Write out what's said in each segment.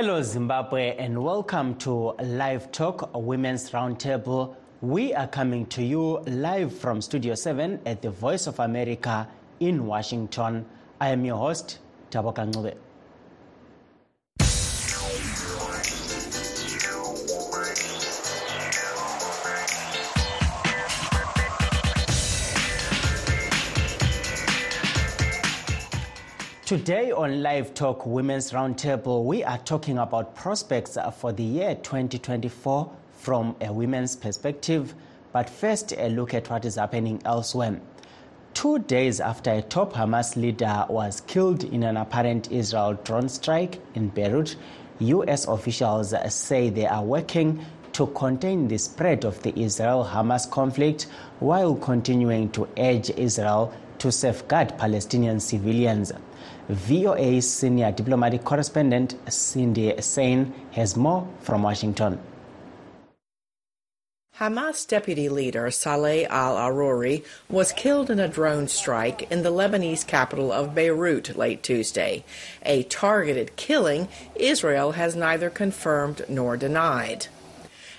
Hello, Zimbabwe, and welcome to Live Talk, Women's Roundtable. We are coming to you live from Studio 7 at the Voice of America in Washington. I am your host, Taboka Ngube. Today on Live Talk Women's Roundtable, we are talking about prospects for the year 2024 from a women's perspective. But first, a look at what is happening elsewhere. Two days after a top Hamas leader was killed in an apparent Israel drone strike in Beirut, U.S. officials say they are working to contain the spread of the Israel Hamas conflict while continuing to urge Israel to safeguard Palestinian civilians. VOA's senior diplomatic correspondent Cindy Saine has more from Washington. Hamas deputy leader Saleh al Aruri was killed in a drone strike in the Lebanese capital of Beirut late Tuesday. A targeted killing Israel has neither confirmed nor denied.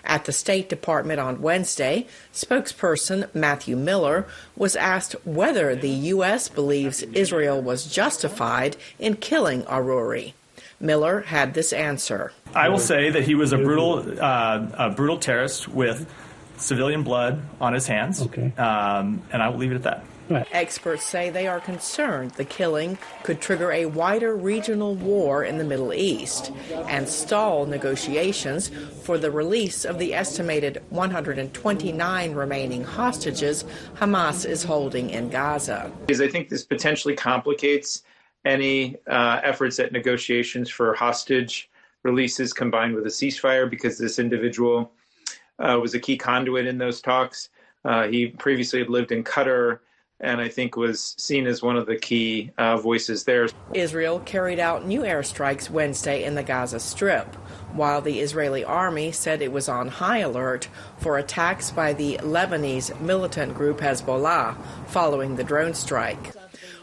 At the State Department on Wednesday, spokesperson Matthew Miller was asked whether the U.S. believes Israel was justified in killing Aruri. Miller had this answer. I will say that he was a brutal, uh, a brutal terrorist with civilian blood on his hands, Okay. um, and I will leave it at that. Experts say they are concerned the killing could trigger a wider regional war in the Middle East and stall negotiations for the release of the estimated 129 remaining hostages Hamas is holding in Gaza. Because I think this potentially complicates any uh, efforts at negotiations for hostage releases combined with a ceasefire because this individual uh, was a key conduit in those talks. Uh, he previously had lived in Qatar and I think was seen as one of the key uh, voices there. Israel carried out new airstrikes Wednesday in the Gaza Strip, while the Israeli army said it was on high alert for attacks by the Lebanese militant group Hezbollah following the drone strike.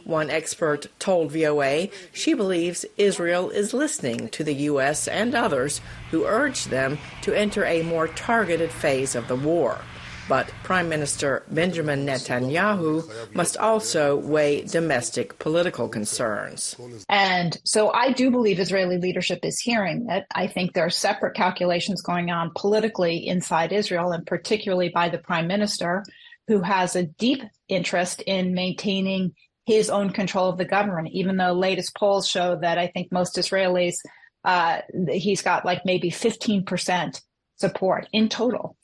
One expert told VOA she believes Israel is listening to the U.S. and others who urge them to enter a more targeted phase of the war. But Prime Minister Benjamin Netanyahu must also weigh domestic political concerns. And so I do believe Israeli leadership is hearing it. I think there are separate calculations going on politically inside Israel, and particularly by the prime minister, who has a deep interest in maintaining his own control of the government, even though latest polls show that I think most Israelis, uh, he's got like maybe 15% support in total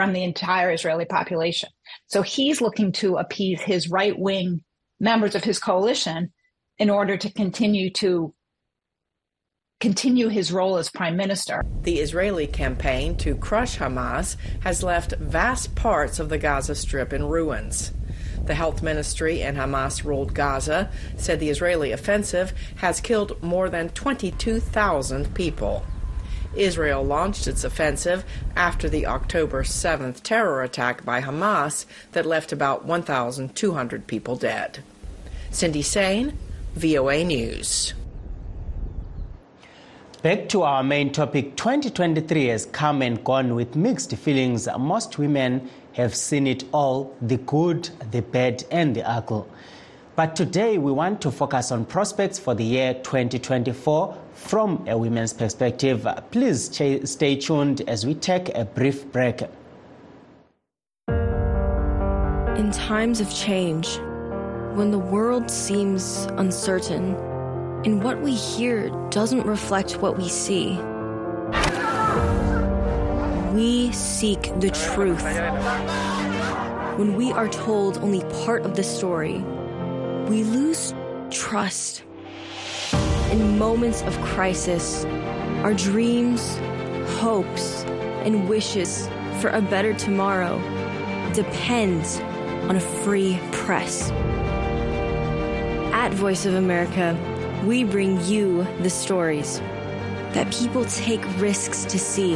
from the entire Israeli population. So he's looking to appease his right wing members of his coalition in order to continue to continue his role as prime minister. The Israeli campaign to crush Hamas has left vast parts of the Gaza Strip in ruins. The health ministry in Hamas ruled Gaza said the Israeli offensive has killed more than 22,000 people. Israel launched its offensive after the October 7th terror attack by Hamas that left about 1,200 people dead. Cindy Saine, VOA News. Back to our main topic 2023 has come and gone with mixed feelings. Most women have seen it all the good, the bad, and the ugly. But today we want to focus on prospects for the year 2024 from a women's perspective. Please stay tuned as we take a brief break. In times of change, when the world seems uncertain and what we hear doesn't reflect what we see, we seek the truth. When we are told only part of the story, we lose trust. In moments of crisis, our dreams, hopes, and wishes for a better tomorrow depend on a free press. At Voice of America, we bring you the stories that people take risks to see.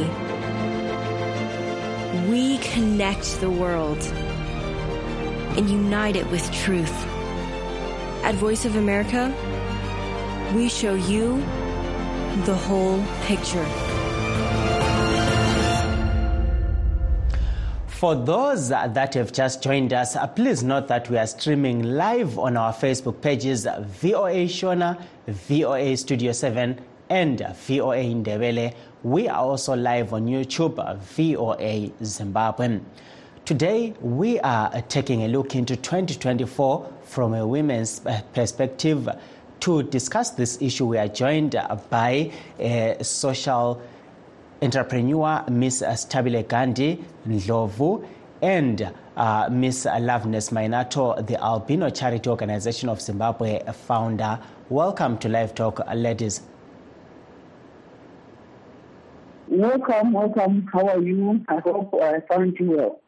We connect the world and unite it with truth. At Voice of America, we show you the whole picture. For those that have just joined us, please note that we are streaming live on our Facebook pages VOA Shona, VOA Studio 7, and VOA Ndebele. We are also live on YouTube, VOA Zimbabwe. Today, we are taking a look into 2024 from a women's uh, perspective. To discuss this issue, we are joined by a social entrepreneur Ms. Stabile Gandhi Ndlovu and uh, Miss Loveness Mainato, the Albino Charity Organization of Zimbabwe founder. Welcome to Live Talk, ladies. Welcome, welcome. How are you? I hope I found you well.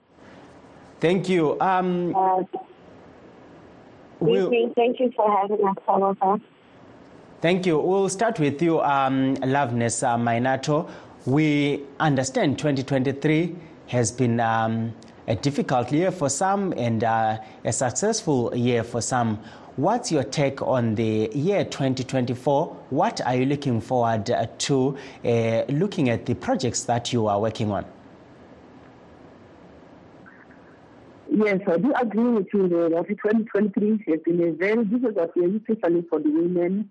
Thank you. Um, uh, we'll, thank you for having us, Salota. Thank you. We'll start with you, um, Loveness uh, Mainato. We understand 2023 has been um, a difficult year for some and uh, a successful year for some. What's your take on the year 2024? What are you looking forward to uh, looking at the projects that you are working on? Yes, I do agree with you that 2023 has been a very difficult year, especially for the women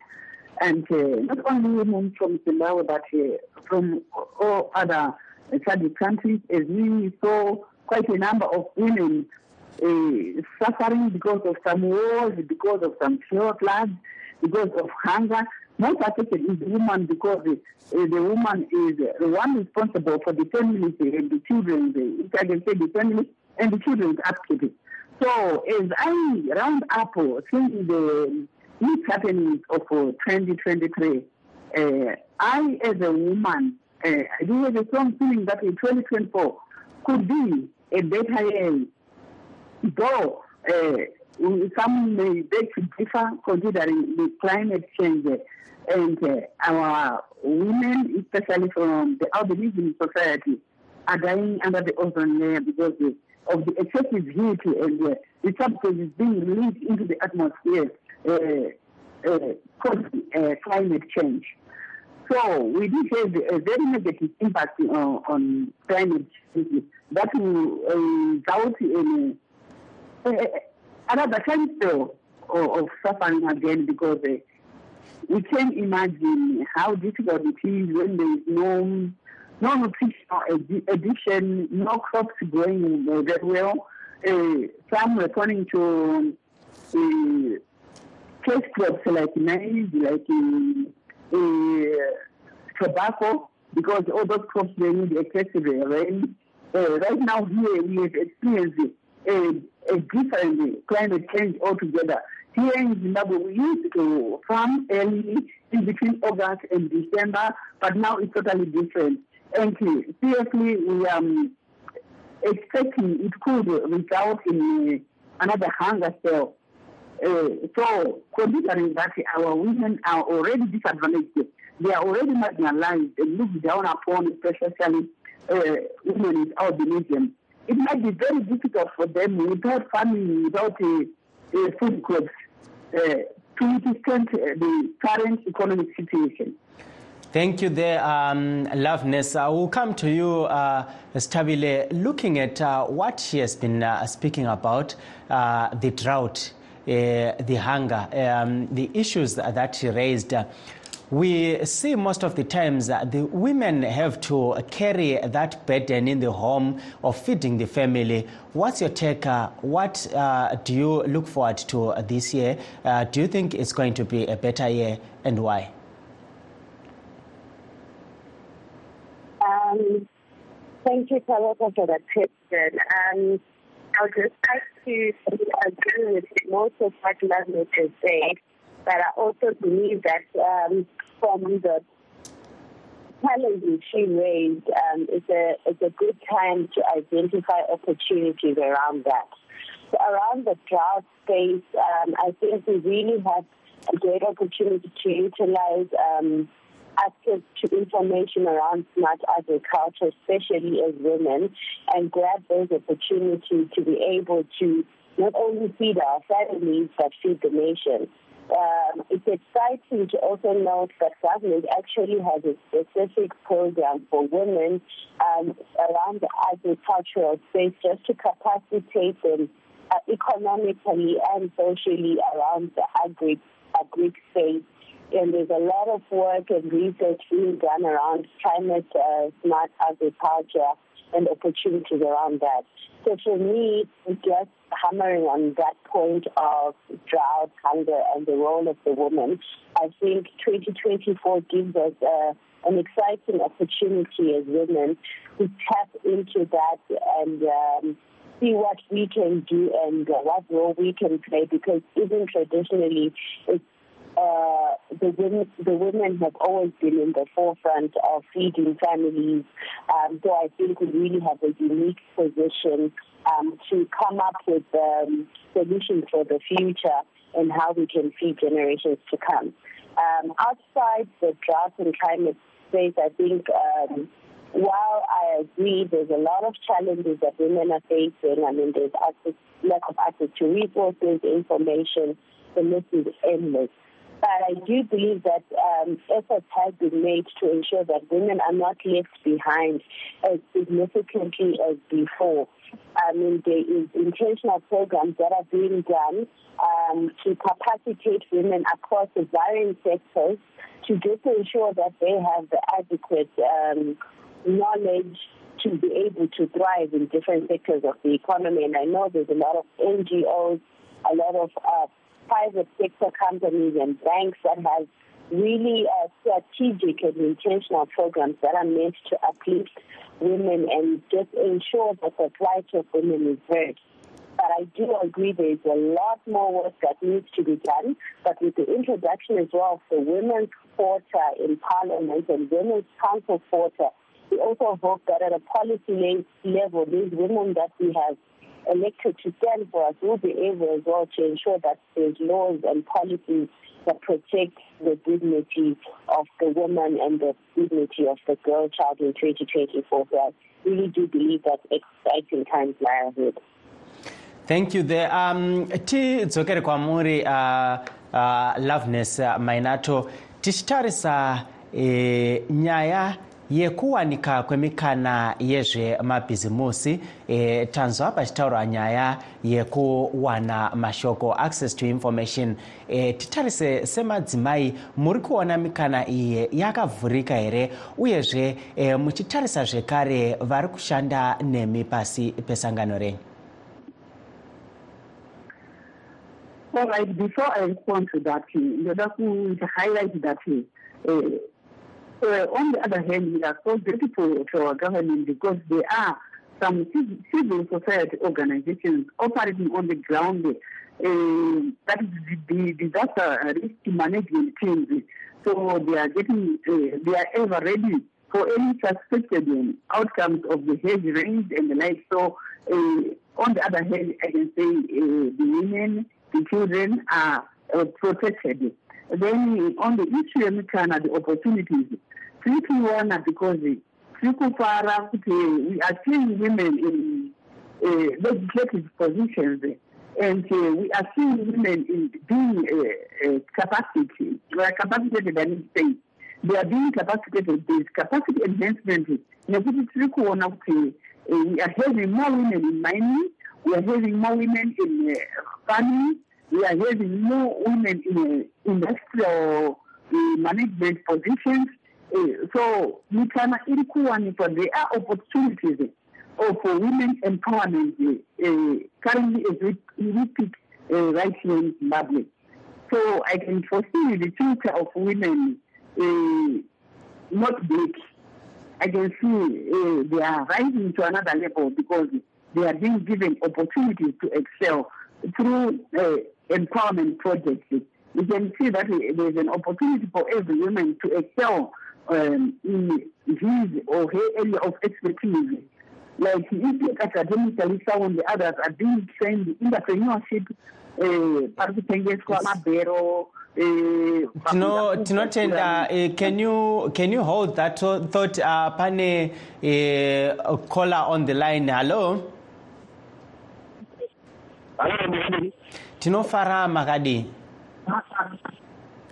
and uh, not only women from Zimbabwe, but uh, from all other SADC countries, as we saw quite a number of women uh, suffering because of some wars, because of some floods, because of hunger. Most affected is the woman because the, uh, the woman is the one responsible for the family, and the children, the, I can say the family and the children's upkeep. So as I round up seeing the happening of 2023, uh, I as a woman, uh, I do have a strong feeling that in 2024 could be a better year. Though uh, some may beg to differ considering the climate change and uh, our women, especially from the albinism society, are dying under the ozone layer because of the excessive heat and uh, the substances being released into the atmosphere uh, uh, causing uh, climate change. So we did have a very negative impact on, on climate change that will result in another kind of, of suffering again because we can imagine how difficult it is when there is no no nutritional addition, no crops growing very well. Uh, some returning to uh, cash crops like maize, like uh, tobacco, because all those crops they need excessive rain. Uh, right now here we have experienced a, a different climate change altogether. Here in Zimbabwe, we used to farm early in between August and December, but now it's totally different. And seriously, we are um, expecting it could result in another hunger spell. Uh, so, considering that our women are already disadvantaged, they are already marginalized and looked down upon, especially uh, women with albinism, it might be very difficult for them without family, without uh, uh, food crops, uh, to withstand the current economic situation. Thank you there, um, Loveness. I will come to you, uh, Stabile, looking at uh, what she has been uh, speaking about, uh, the drought, uh, the hunger, um, the issues that she raised. We see most of the times that the women have to carry that burden in the home of feeding the family. What's your take? Uh, what do you look forward to this year? do you think it's going to be a better year and why? Um, thank you, Carlota, for that question. Um, I would just like to agree with most of what Loveness has said, but I also believe that um, from the challenges she raised, um, it's, a, it's a good time to identify opportunities around that. So around the drought space, um, I think we really have a great opportunity to utilize um, access to information around smart agriculture, especially as women, and grab those opportunities to be able to not only feed our families but feed the nation. um, it's exciting to also note that government actually has a specific program for women um, around the agricultural space just to capacitate them uh, economically and socially around the agri agri space. And there's a lot of work and research being done around climate uh, smart agriculture and opportunities around that. So for me, just hammering on that point of drought, hunger, and the role of the woman, I think 2024 gives us uh, an exciting opportunity as women to tap into that and um, see what we can do and what role we can play because even traditionally it's uh, the women the women have always been in the forefront of feeding families. Um, so I think we really have a unique position um, to come up with um, solutions for the future and how we can feed generations to come. Um, outside the drought and climate space, I think um, while I agree there's a lot of challenges that women are facing, I mean, there's access, lack of access to resources, information, the list is endless. But I do believe that um, efforts have been made to ensure that women are not left behind as significantly as before. I mean, there is intentional programs that are being done um, to capacitate women across the varying sectors to just ensure that they have the adequate um, knowledge to be able to thrive in different sectors of the economy. And I know there's a lot of NGOs, a lot of uh, private sector companies and banks that have really uh, strategic and intentional programs that are meant to uplift women and just ensure that the plight of women is heard. But I do agree there's a lot more work that needs to be done. But with the introduction as well of the women's quota in Parliament and women's council quota, we also hope that at a policy level, these women that we have elected to stand for us will be able as well to ensure that there's laws and policies that protect the dignity of the woman and the dignity of the girl child in 2024. So I really do believe that exciting times lie ahead. Thank you there. Um, tidzokere kwamuri uh, uh, Loveness uh, Mainato tichitarisa eh, nyaya yekuwanika kwemikana yezvemabhizimusi e, tanzwa pachitaurwa nyaya yekuwana mashoko access to information. E, titarise semadzimai muri kuona mikana iyi yakavhurika here? Uyezve e, muchitarisa zvekare vari kushanda nemi pasi pesangano renyu All right, before I respond to that, ndoda to highlight that uh, uh, on the other hand, we are so grateful to our government because there are some civil society organizations operating on the ground. Uh, that is the disaster risk management teams. So they are getting, uh, they are ever ready for any suspected outcomes of the heavy rains and the like. So uh, on the other hand, I can say the women, the children are protected. Then on the issue of the opportunities, tiri kuiona because tiri kufara kuti we are seeing women in uh, legislative positions and uh, we are seeing women in being uh, uh, capacity, uh, capacitated and state. They are being capacitated. There is capacity enhancement. Nekuti tiri kuona kuti we are having more women in mining, we are having more women in uh, farming, we are having more women in uh, industrial uh, management positions. Uh, so there are opportunities of women empowerment currently as we, speak right here in Zimbabwe. So I can foresee the future of women not big. I can see they are rising to another level because they are being given opportunities to excel through empowerment projects. You can see that there's an opportunity for every woman to excel um, in his or her area of expertise. Like if you academically sound, the others are being trained in entrepreneurship, pari kutengeswa mabhero tinotenda uh, can you can you hold that thought uh, pane uh, caller on the line? Hello tinofara makadi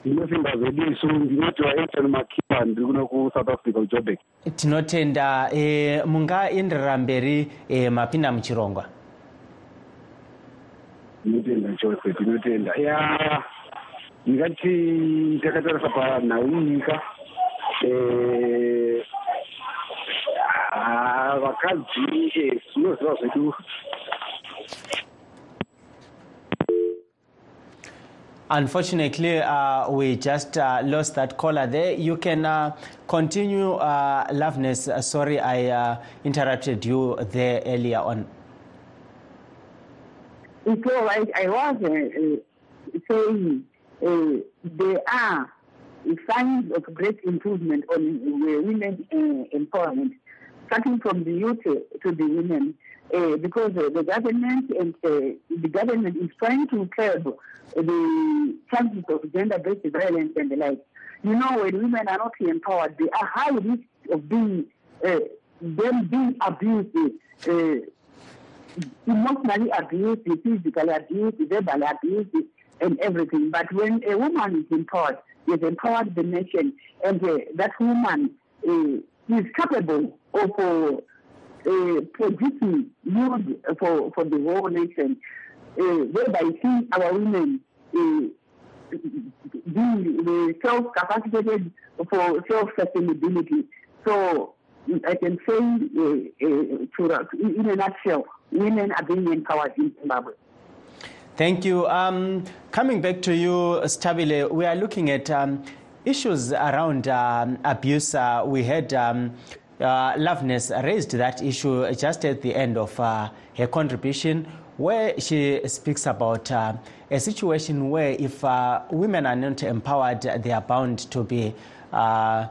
ndinosingazebiso ndinotiwa edson makipa ndiri kuno kusouth africa ujobek. Tinotenda e, mungaenderera mberi e, mapinda muchirongwa. Tinotenda chose tinotenda ya ndingati takatarisa panhau inyika vakadzi zvinoziva zvedu Unfortunately, uh, we just uh, lost that caller there. You can uh, continue, uh, Loveness. Uh, sorry, I uh, interrupted you there earlier on. It's all right. I was uh, saying there are signs of great improvement on women empowerment, starting from the youth to the women, uh, because uh, the government and uh, the government is trying to curb the chances of gender-based violence and the like. You know, when women are not empowered, they are high risk of being them being abused. Emotionally abused, physically abused, verbally abused, and everything. But when a woman is empowered, is empowered the nation, and that woman is capable of uh, producing good for, for the whole nation, uh, whereby seeing our women uh, being self-capacitated for self-sustainability. So I can say, uh, uh, to, in a nutshell, women are being empowered in Zimbabwe. Thank you. Um, coming back to you, Stabile, we are looking at um, issues around um, abuse. Uh, we had um, uh, Loveness raised that issue just at the end of uh, her contribution, where she speaks about uh, a situation where if uh, women are not empowered, they are bound to be uh,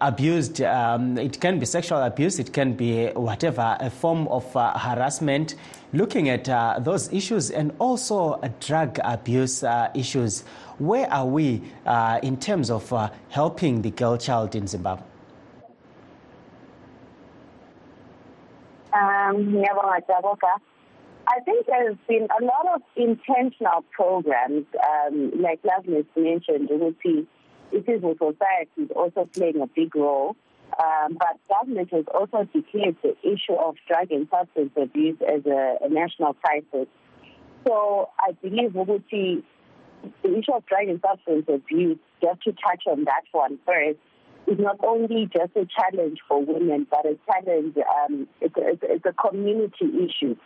abused. Um, it can be sexual abuse, it can be whatever, a form of uh, harassment. Looking at uh, those issues and also uh, drug abuse issues, where are we in terms of helping the girl child in Zimbabwe? Um, I think there's been a lot of intentional programs, um, like Loveness mentioned, Ruti, civil society is also playing a big role. Um, but government has also declared the issue of drug and substance abuse as a, a national crisis. So I believe Uguti, the issue of drug and substance abuse, just to touch on that one first, is not only just a challenge for women, but a challenge, um, it's, a, it's, a, community issue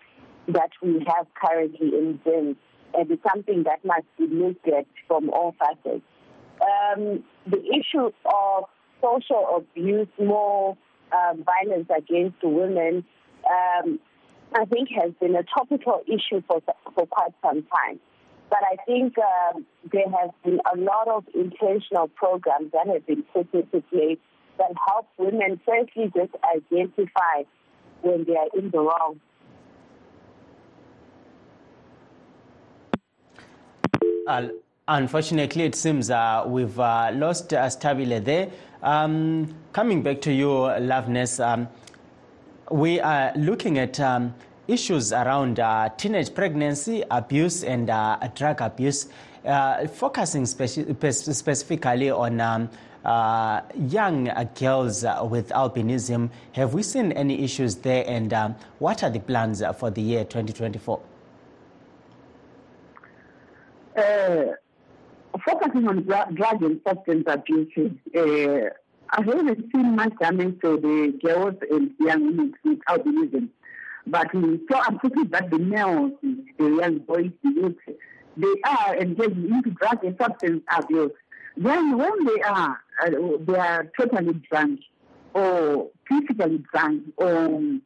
that we have currently in Zim, and it's something that must be looked at from all facets. Um, the issue of social abuse, more um, violence against women, um, I think has been a topical issue for, for quite some time. But I think um, there have been a lot of intentional programs that have been put into place that help women firstly just identify when they are in the wrong. Uh, unfortunately, it seems uh, we've uh, lost uh, Stabile there. Um, coming back to you, Loveness, um, we are looking at um, issues around uh, teenage pregnancy, abuse, and uh, drug abuse, uh, focusing speci- specifically on um, uh, young girls with albinism. Have we seen any issues there, and um, what are the plans for the year 2024? focusing on drug and substance abuse, uh, I haven't seen much damage to the girls and young women with albinism. But so I'm thinking that the males, the young boys, the youth, they are engaging into drug and substance abuse. Then when they are, uh, they are totally drunk or physically drunk or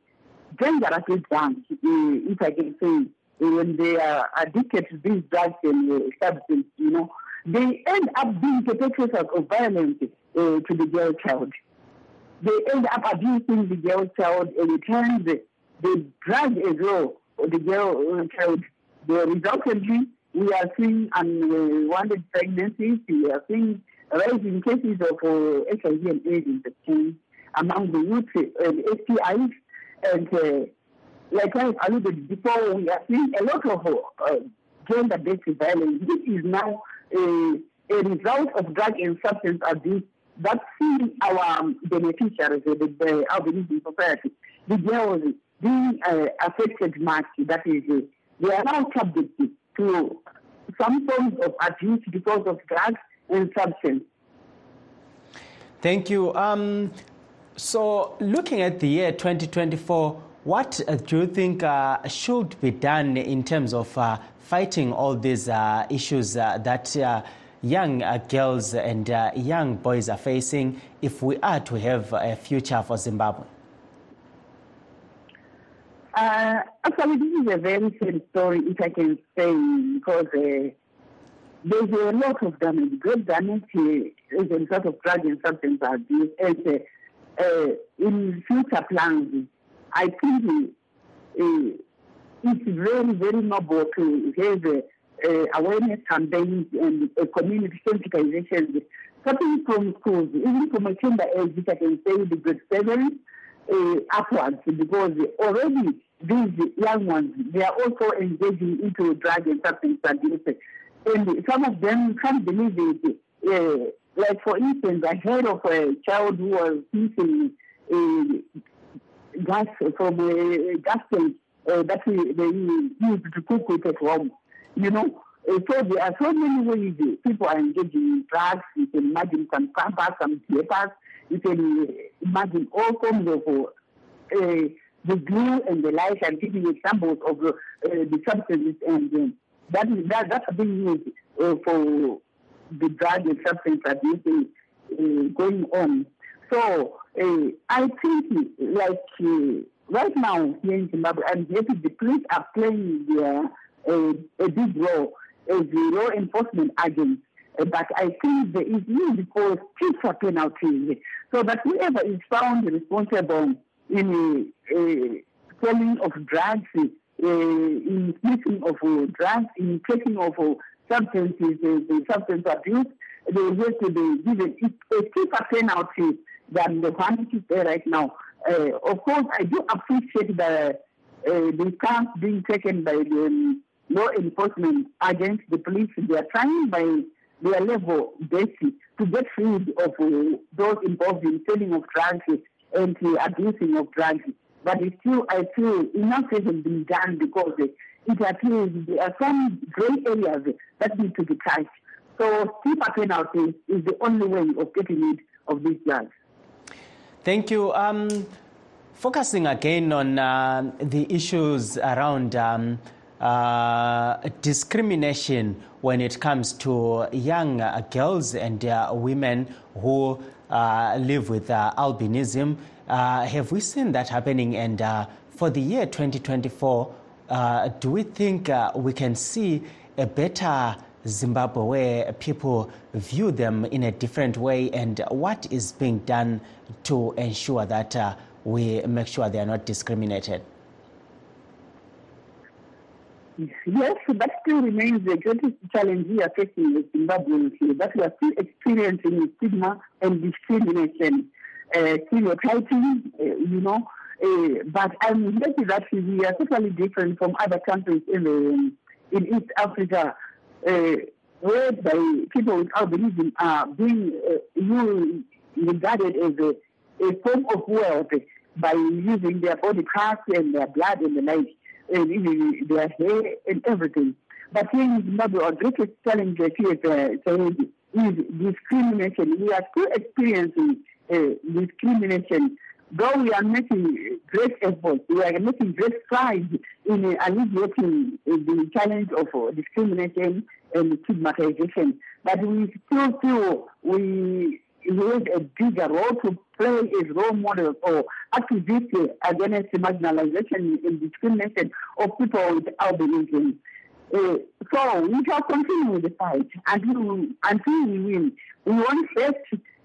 dangerously drunk, uh, if I can say, when they are addicted to these drugs and uh, substances, you know, they end up being perpetrators of violence to the girl child. They end up abusing the girl child and it turns they drag as well the girl uh, child. The resultantly, we are seeing unwanted pregnancies. We are seeing rising cases of uh, HIV and AIDS in the infection among the youth uh, and STIs. And uh, like I alluded before, we are seeing a lot of uh, gender-based violence. This is now a, a result of drug and substance abuse that see our um, beneficiaries, the, the albinism society, the girls being uh, affected much, that is, uh, they are now subject to some forms of abuse because of drugs and substance. Thank you. Um, so, looking at the year 2024, what uh, do you think uh, should be done in terms of uh, fighting all these uh, issues uh, that young girls and young boys are facing if we are to have a future for Zimbabwe? Actually, this is a very sad story, if I can say, because there's a lot of damage, great damage as a result of drug and substance abuse. And uh, in future plans, I think uh, it's very, very noble to have uh, awareness campaigns and uh, community sensitization, starting from schools, even from a chamber age, I can say the grade seven uh, upwards, because already these young ones, they are also engaging into drug and substance abuse. And some of them can't believe it. Uh, like, for instance, I heard of a child who was missing gas from a gas tank uh, that they use to cook with at home. You know, uh, so there are so many ways people are engaging in drugs. You can imagine some campers, some papers. You can imagine all forms of uh, the glue and the like. I'm giving examples of uh, the substances and uh, that is that that's being used uh, for the drug and substance abuse uh, going on. So uh, I think, like uh, right now here in Zimbabwe, I'm happy the police are playing their, uh, a big role as the law enforcement agents. Uh, but I think there is need for stricter penalties so that whoever is found responsible in uh, selling of drugs, uh, in sniffing of uh, drugs, in taking of uh, substances, uh, substance abuse, they have to be given a stricter penalty than the one which is there right now. Uh, of course, I do appreciate the uh, the stance being taken by the um, law enforcement against the police. They are trying by their level basic to get rid of uh, those involved in selling of drugs and uh, abusing of drugs. But still, I feel enough hasn't been done because it appears there are some gray areas that need to be touched. So, steeper penalties is the only way of getting rid of these drugs. Thank you. Um, focusing again on uh, the issues around um, uh, discrimination when it comes to young uh, girls and uh, women who uh, live with uh, albinism. have we seen that happening? And for the year 2024, do we think we can see a better Zimbabwe where people view them in a different way and what is being done to ensure that we make sure they are not discriminated? Yes, that still remains the greatest challenge we are facing Zimbabweans here, that we are still experiencing stigma and discrimination, uh, stereotyping, uh, you know. Uh, but I'm happy that we are totally different from other countries in, the, in East Africa uh, whereby people with albinism are being uh, regarded as a, a form of wealth by using their body parts and their blood and the like, and their hair and everything. But here in Zimbabwe, our greatest challenge uh, is discrimination. We are still experiencing uh, discrimination though we are making great efforts, we are making great strides in alleviating the challenge of discrimination and stigmatization, but we still feel we have a bigger role to play as role models or activists against marginalization and discrimination of people with albinism. Uh, so we shall continue the fight until, until we win. We won't rest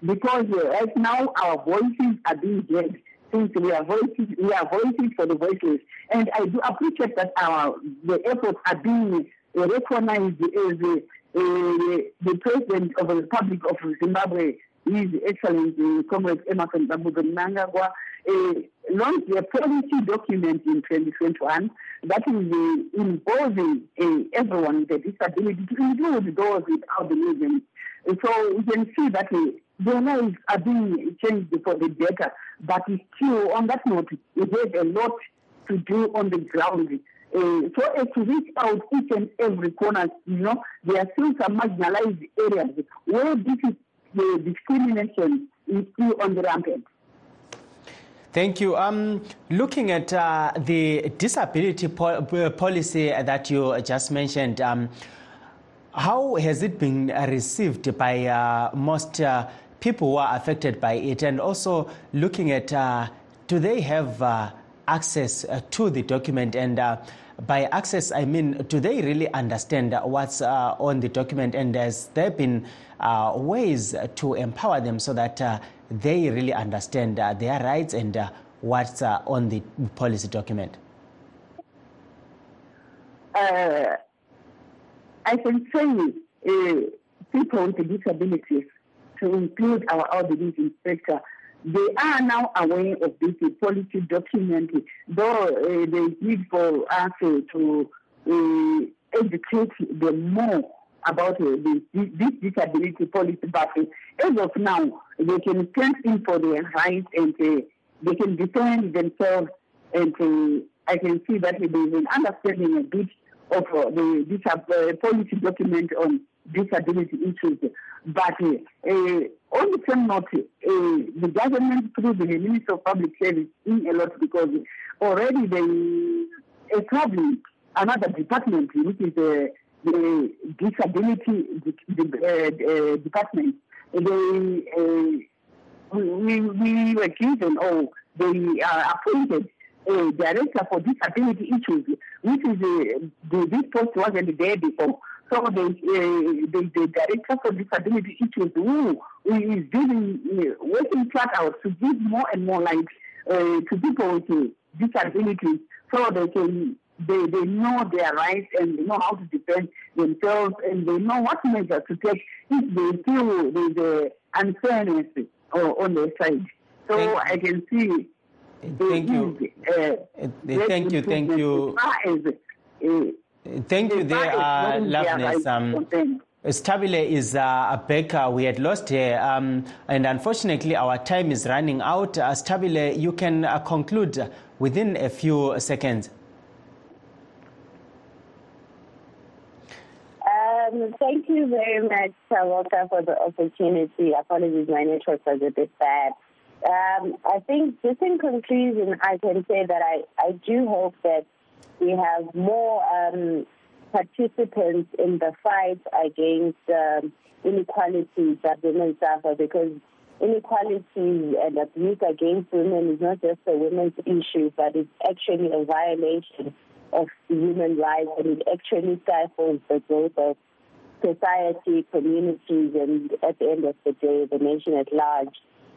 because uh, right now our voices are being heard since we are voices, we are voices for the voiceless. And I do appreciate that our the efforts are being recognized as uh, the president of the Republic of Zimbabwe, His Excellency Comrade Emmerson Dambudzo Mnangagwa, uh, launched a policy document in 2021 that is uh, involving uh, everyone with a disability, to include those with albinism. So we can see that uh, the laws are being changed for the better, but still, on that note, have a lot to do on the ground. Uh, so as to reach out each and every corner, you know, there are still some marginalized areas where this is the discrimination is still on the rampant. Thank you. Um, looking at uh, the disability po- policy that you just mentioned, um, how has it been received by uh, most uh, people who are affected by it? And also looking at uh, do they have uh, access uh, to the document? And by access, I mean, do they really understand what's uh, on the document? And has there been uh, ways to empower them so that uh, they really understand their rights and what's on the policy document? I can say uh, people with disabilities, to include our outreach inspector, they are now aware of this policy document, though uh, they need for us uh, to uh, educate them more about uh, this, this disability policy. But uh, as of now, they can stand in for their rights and uh, they can defend themselves. And I can see that there is an understanding a bit of the this, policy document on disability issues. But eh, eh, uh, on the same note, eh, the government through the Minister of Public Service in a lot because already they established another department which is the disability department. They, we, we were given or they are appointed a director for disability issues, which is uh, the, this post wasn't there before. So the, uh, the, the director for disability issues who, is doing uh, working flat out to give more and more light uh, to people with uh, disabilities so they can they, they know their rights and they know how to defend themselves and they know what measures to take if they feel there's unfairness uh, on their side. So Thank I can see Thank you. Uh, thank you. Thank you. Thank you. There are Loveness. Um, Stabile is uh, a baker. We had lost her, um, and unfortunately, our time is running out. Uh, Stabile, you can uh, conclude within a few seconds. Um, thank you very much, Tawaka, for the opportunity. Apologies, my network was a bit bad. Um, I think just in conclusion, I can say that I, I do hope that we have more um, participants in the fight against um, inequalities that women suffer because inequality and abuse against women is not just a women's issue, but it's actually a violation of human rights and it actually stifles the growth of society, communities, and at the end of the day, the nation at large.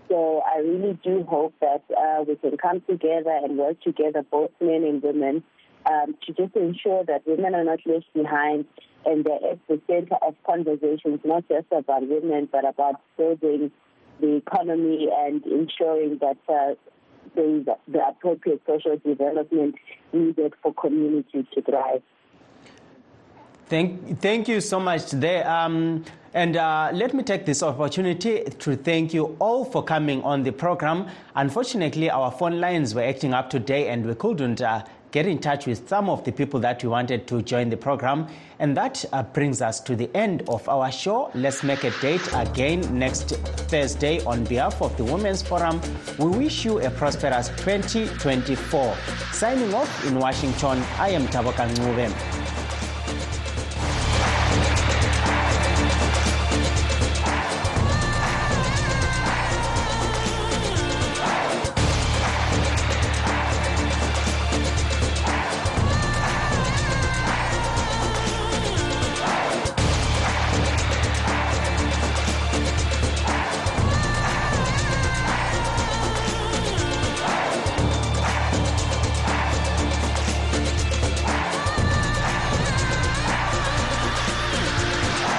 So I really do hope that uh, we can come together and work together, both men and women, um, to just ensure that women are not left behind and they're at the center of conversations, not just about women, but about building the economy and ensuring that uh, there is the appropriate social development needed for communities to thrive. Thank, thank you so much there. Um, and uh, let me take this opportunity to thank you all for coming on the program. Unfortunately, our phone lines were acting up today and we couldn't uh, get in touch with some of the people that we wanted to join the program. And that uh, brings us to the end of our show. Let's make a date again next Thursday on behalf of the Women's Forum. We wish you a prosperous 2024. Signing off in Washington, I am Tabakan Ngube.